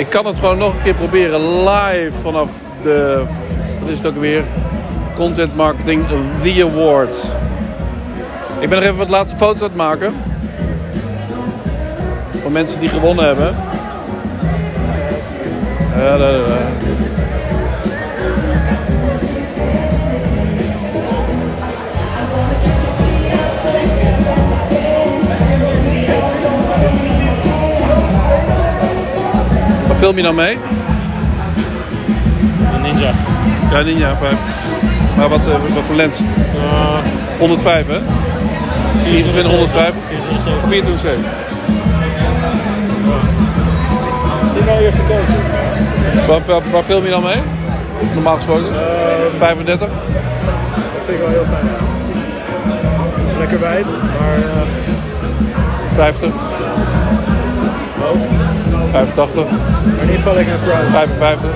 Ik kan het gewoon nog een keer proberen live vanaf de... Wat is het ook weer? Content Marketing The Awards. Ik ben nog even wat laatste foto's aan het maken. Van mensen die gewonnen hebben. Ja, film je nou mee? Een ninja. Ja, Ninja 5. Maar wat, eh, wat voor lens? 105 hè? 24 105? 24 7. Die nou hier gekozen. Waar, waar, waar film je dan mee? Normaal gesproken? 35? Dat vind ik wel heel fijn. Ja. Lekker wijd, maar uh, 50? ook. 85? Maar in ieder geval lekker een prime. 55?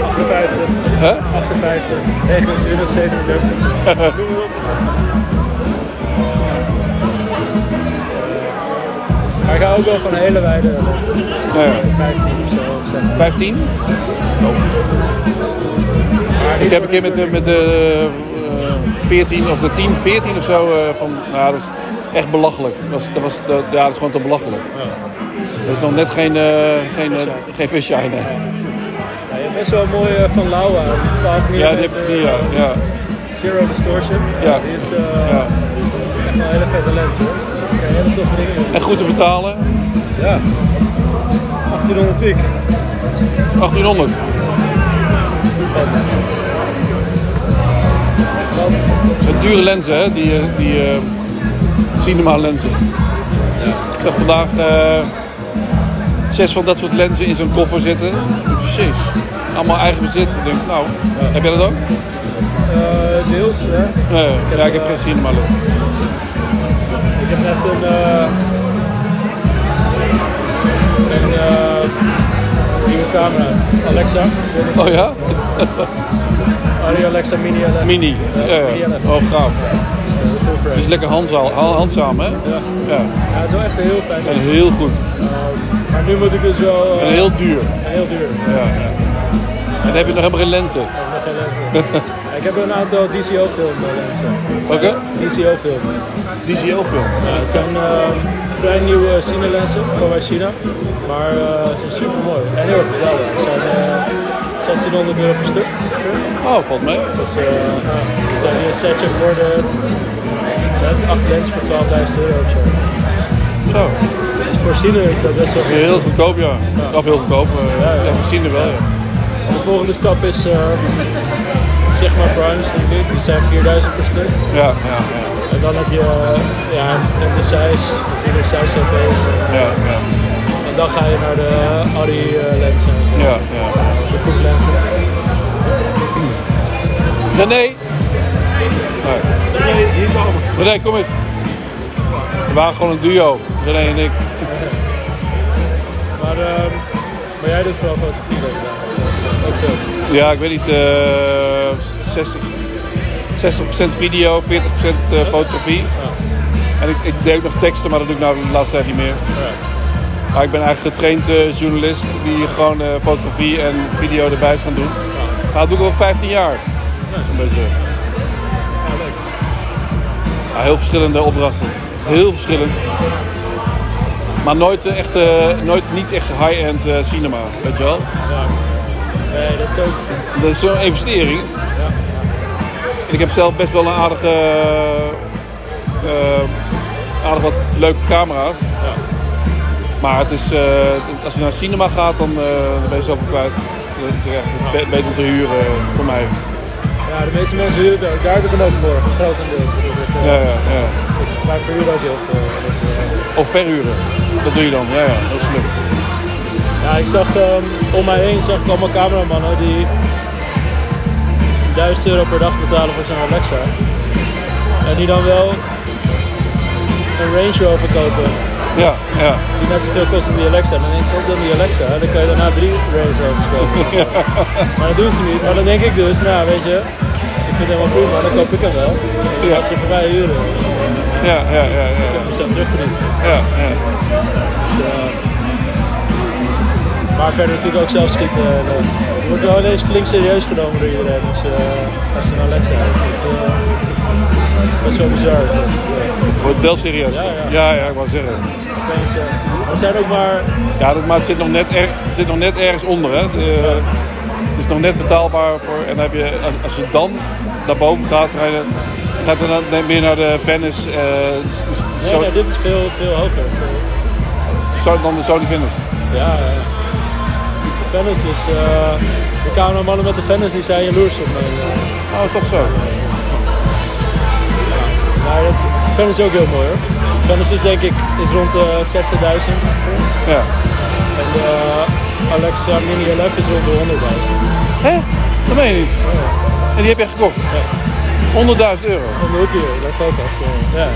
58, Hè? 58, 29, 37. Noem maar ik hou ook wel van een hele wijde lens. Ja, ja. 15 of zo, of 16. 15? Maar Ik heb een keer met de, met de eh, 14 of de 10, 14 of zo eh, van, nou dat is echt belachelijk. Dat, was, dat, was, dat, ja, dat is gewoon te belachelijk. Dat is nog net geen, eh geen, eh, geen nee. Ja, je hebt best wel een mooie van Laura, 12 mm. Ja, die heb ik gezien, ja. ja. Zero distortion. Ja. Die is eh, ja. echt wel een hele vette lens hoor. Hele toffe dingen in. En goed te betalen, Ja. 1800 piek. 1800. Het zijn dure lenzen, hè? Die, eh, die eh, cinema lenzen. Ik zag vandaag eh, zes van dat soort lenzen in zo'n koffer zitten. Precies. Allemaal eigen bezit. Ik denk, nou, heb jij dat ook? Eh, deels, ja. Nee, ja, ik heb geen cinema lens. Ik heb net een, eh, een eh, nieuwe camera, Alexa. Oh ja? Arri Alexa Mini LF. Mini. Ja. Mini LF. Oh, gaaf. Dat is. Dus lekker handzaam, handzaam hè? Ja. Ja. het is wel echt heel fijn En heel goed. Eh, maar nu moet ik dus wel... eh, En heel duur. en heel duur. Ja. En dan heb je nog helemaal geen lenzen. Ik heb nog geen lenzen. Ik heb een aantal DCO-film lenzen. Welke? DCO-film. DCL film. Ja, het zijn eh, vrij nieuwe cinelenzen, komen uit China. Maar eh, ze zijn super mooi en heel erg betaalbaar. Ze zijn eh, 1600 euro per stuk. Oh, valt mee. Dus eh ja, het zijn hier een setje voor de net 8 lens voor 12.000 euro of zo. Zo. Voor is dat best wel goed. Heel goedkoop, ja. Of heel goedkoop. eh, Ja, ja. Ja, er wel, ja. De volgende stap is eh Sigma Primes, denk ik. Die zijn 4000 per stuk. Ja, ja, ja. En dan heb je eh, ja, en de size, natuurlijk size CP's. Ja, ja. En dan ga je naar de Arri eh, lenzen. Ja, ja. De goed lenzen. René! Nee. René, kom eens. We waren gewoon een duo, René en ik. Maar, ehm, maar jij vooral fotografie, denk ik dan. Ook veel. Ja, ik weet niet, eh 60, 60% video, 40% eh, fotografie. En ik, ik deed ook nog teksten, maar dat doe ik nou de laatste tijd niet meer. Maar ik ben eigenlijk getraind eh, journalist die gewoon eh, fotografie en video erbij is gaan doen. Nou, dat doe ik al 15 jaar. Een beetje. Ja, heel verschillende opdrachten. Heel verschillend. Maar nooit, eh, echt, eh, nooit niet echt high-end eh, cinema, weet je wel. Ja. Nee, dat is ook... Dat is zo'n investering. En ik heb zelf best wel een aardige, aardig wat leuke camera's. Maar het is, als je naar cinema gaat, dan, dan ben je zoveel kwijt. Het is echt be- beter om te huren voor mij. Ja, de meeste mensen huren het ook. Daar heb ik hem ook voor, grotendeels. Ik, eh, Ja, ja, ja. ik, verhuren ook heel veel. Dat, eh, Of verhuren. Dat doe je dan. Ja, ja, dat is slim. Ja, ik zag ehm, om mij heen zag ik allemaal cameramannen die 1000 euro per dag betalen voor zo'n Alexa. En die dan wel een Range Rover kopen Ja, ja. die net zoveel kost als die Alexa. Dan denk ik, koop dan die Alexa. Dan kan je daarna drie Range Rovers kopen. Maar dat doen ze niet. Maar dan denk ik dus, nou weet je, ik vind het helemaal prima, dan koop ik hem wel. Dus Ja. als je voor mij huren, Ja, ja, ja. ja. ik mezelf terugverdienen. ja, ja. Dus, eh, Maar verder natuurlijk ook zelf schieten. En, eh, je wordt wel ineens flink serieus genomen door iedereen als, eh, als je naar Lexa hebt. Dat, eh, dat is wel bizar. Wordt wel serieus. Ja, ja. ja, ja, ik wou zeggen. Eh, er zijn ook maar Ja, dat, maar het zit, nog net er, het zit nog net ergens onder. Hè. De- het is nog net betaalbaar voor. En heb je, als, als je dan naar boven gaat, ga je, gaat er dan meer naar de Venice. s- Nee, dit is veel, veel hoger. zo- dan de Sony Venice. Ja, ja. De Venice is... eh de cameramannen met de Venice die zijn jaloers op mij. Oh, toch zo. Maar dat is, Venice is ook heel mooi hoor. Venice is denk ik is rond de 60.000. Ja. En de Alexa Mini LF is rond de 100.000. Hè? Dat meen je niet. En die heb je gekocht? Ja. 100.000 euro. Om de hier, bij Focus. eh, Ja.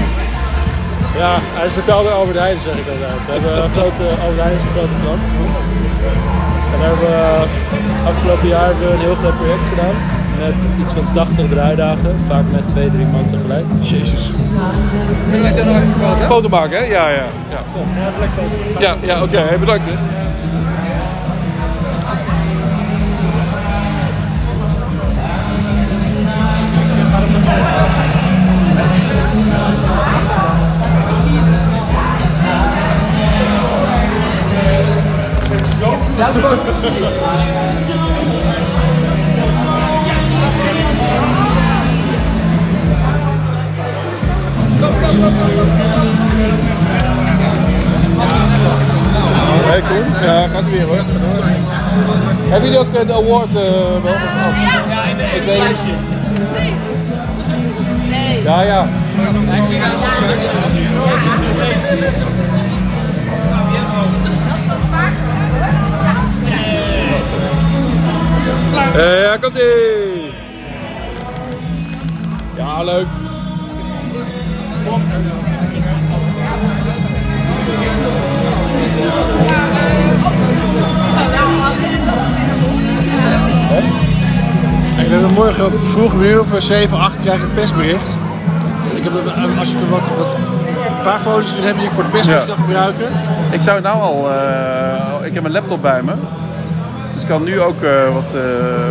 ja, hij is betaald door Albert Heijn zeg ik altijd. We hebben een grote, Albert Heijn is een grote klant. En daar hebben we afgelopen jaar een heel groot project gedaan. Met iets van 80 draaidagen, vaak met twee, drie man tegelijk. Jezus. Foto maken, hè? Ja, ja. Ja, ja, ja oké. Hey, bedankt, hè. Hey, cool. Ja, gaat weer hoor. Hebben jullie ook eh, de award eh, wel? Ja, Ik weet niet. Nee. Ja, ja. Zwaar Eh, ja, komt ie. Ja, leuk. We hebben morgen vroeg een uur voor 7, 8 krijg ik een persbericht. Ik heb, er- als ik wat, wat, een paar foto's heb die ik voor de persbericht Ja. kan gebruiken. Ik zou nou al... eh, ik heb mijn laptop bij me. Dus ik kan nu ook eh, wat, eh,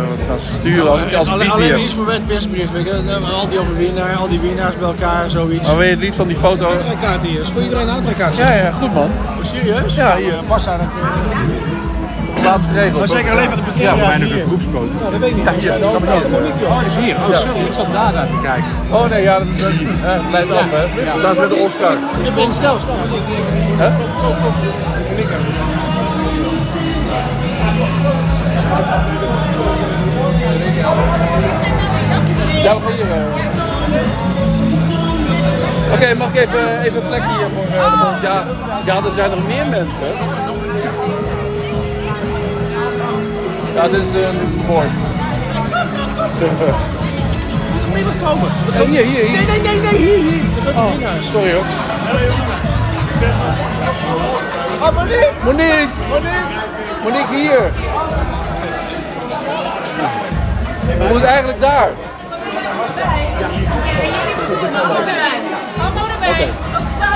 wat gaan sturen als ik, als alleen, alleen iets voor het persbericht. Je. Al die over winnaar, al die winnaars bij elkaar, zoiets. Maar wil je het liefst dan die foto? kaart hier. is voor iedereen een entreekaart. Ja, ja, goed man. Oh, serieus? Ja, hier. Pas aan het... Laatst geregeld. Maar zeker alleen van de parkeergarage hier. groepsfoto. Nou, dat weet ik niet. Ja, hier. Ja, Kan maar niet. Oh, dat is hier. Oh, sorry. Ik zat daar naar te kijken. Oh nee, ja, dat is dat niet. Hè, Leidt af, hè. Staan ze met de Oscar. Ik ben snel, snel. Hè? Even, even een plekje hier voor, eh, voor- ja, ja, er zijn nog meer mensen. Ja, dit is is de board. Gemiddeld komen. Oh, hier, hier, hier. Nee, nee, nee, nee, hier, hier. Oh, sorry hoor. Ah, Monique! Monique! Monique! Monique hier. We moeten eigenlijk daar. Allemaal erbij. Ook zo.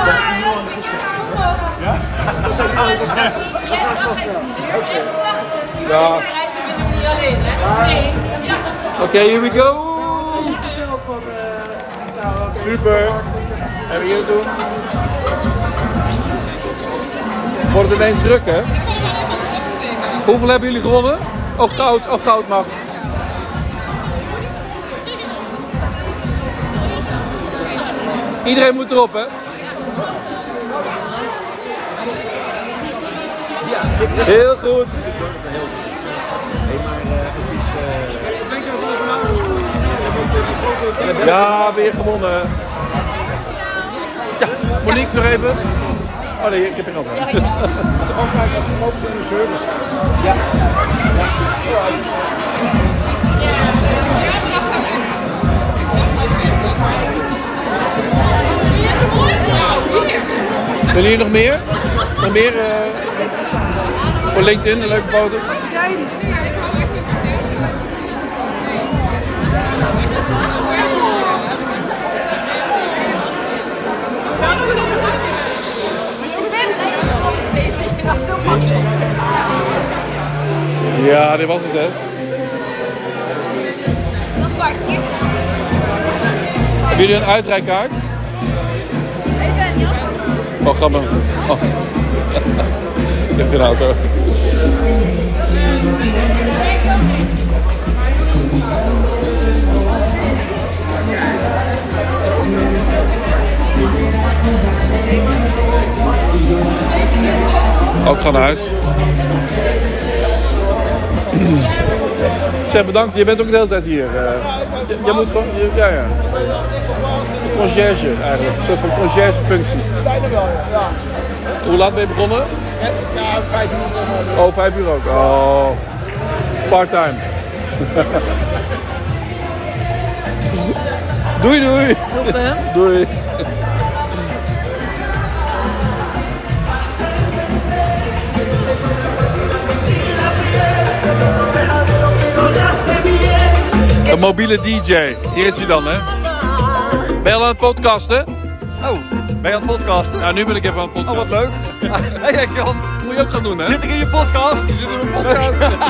Ja? Even wachten. Ja. Reizen we doen niet alleen, hè? Nee. Oké, here we go. Super. En we hier doen. Wordt het ineens druk, hè? Hoeveel hebben jullie gewonnen? Oh, goud. Oh, goud mag. Iedereen moet erop, hè? Heel goed. Ja, weer gewonnen. Ja, Monique nog even. Oh nee, ik heb er nog een. Willen jullie nog meer? Nog meer eh, voor LinkedIn, een leuke foto? Ja, dit was het hè. Hebben jullie een uitrijkaart? Oh. Ik heb. Ook gaan naar huis. Zeg, bedankt. Je bent ook de hele tijd hier. eh. J- jij moet gewoon... je- Ja, ja. Conciërge eigenlijk. Een soort van conciërgefunctie. Bijna wel, ja. Hoe laat ben je begonnen? Ja, vijf minuten. Oh, vijf uur ook. Oh, part-time. doei, doei. Doei. Een mobiele DJ. Hier is hij dan, hè? Ben je al aan het podcasten? Oh, ben je aan het podcasten? Ja, nu ben ik even aan het Oh, podcasten. wat leuk. Hey, Jan, moet je ook gaan doen, hè? zit ik in je podcast? Je zit in mijn podcast.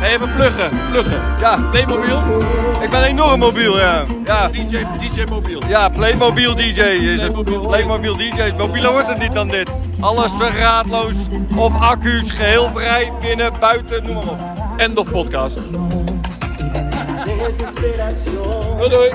Hey, even pluggen, pluggen. Ja, Playmobil, ik ben enorm mobiel, ja. Ja, DJ, DJ mobiel. ja Playmobil DJ is het. Playmobil. Playmobil DJ. Mobieler wordt het niet dan dit. Alles verraadloos, op accu's, geheel vrij, binnen, buiten, noem maar op. End of podcast. Doei doei.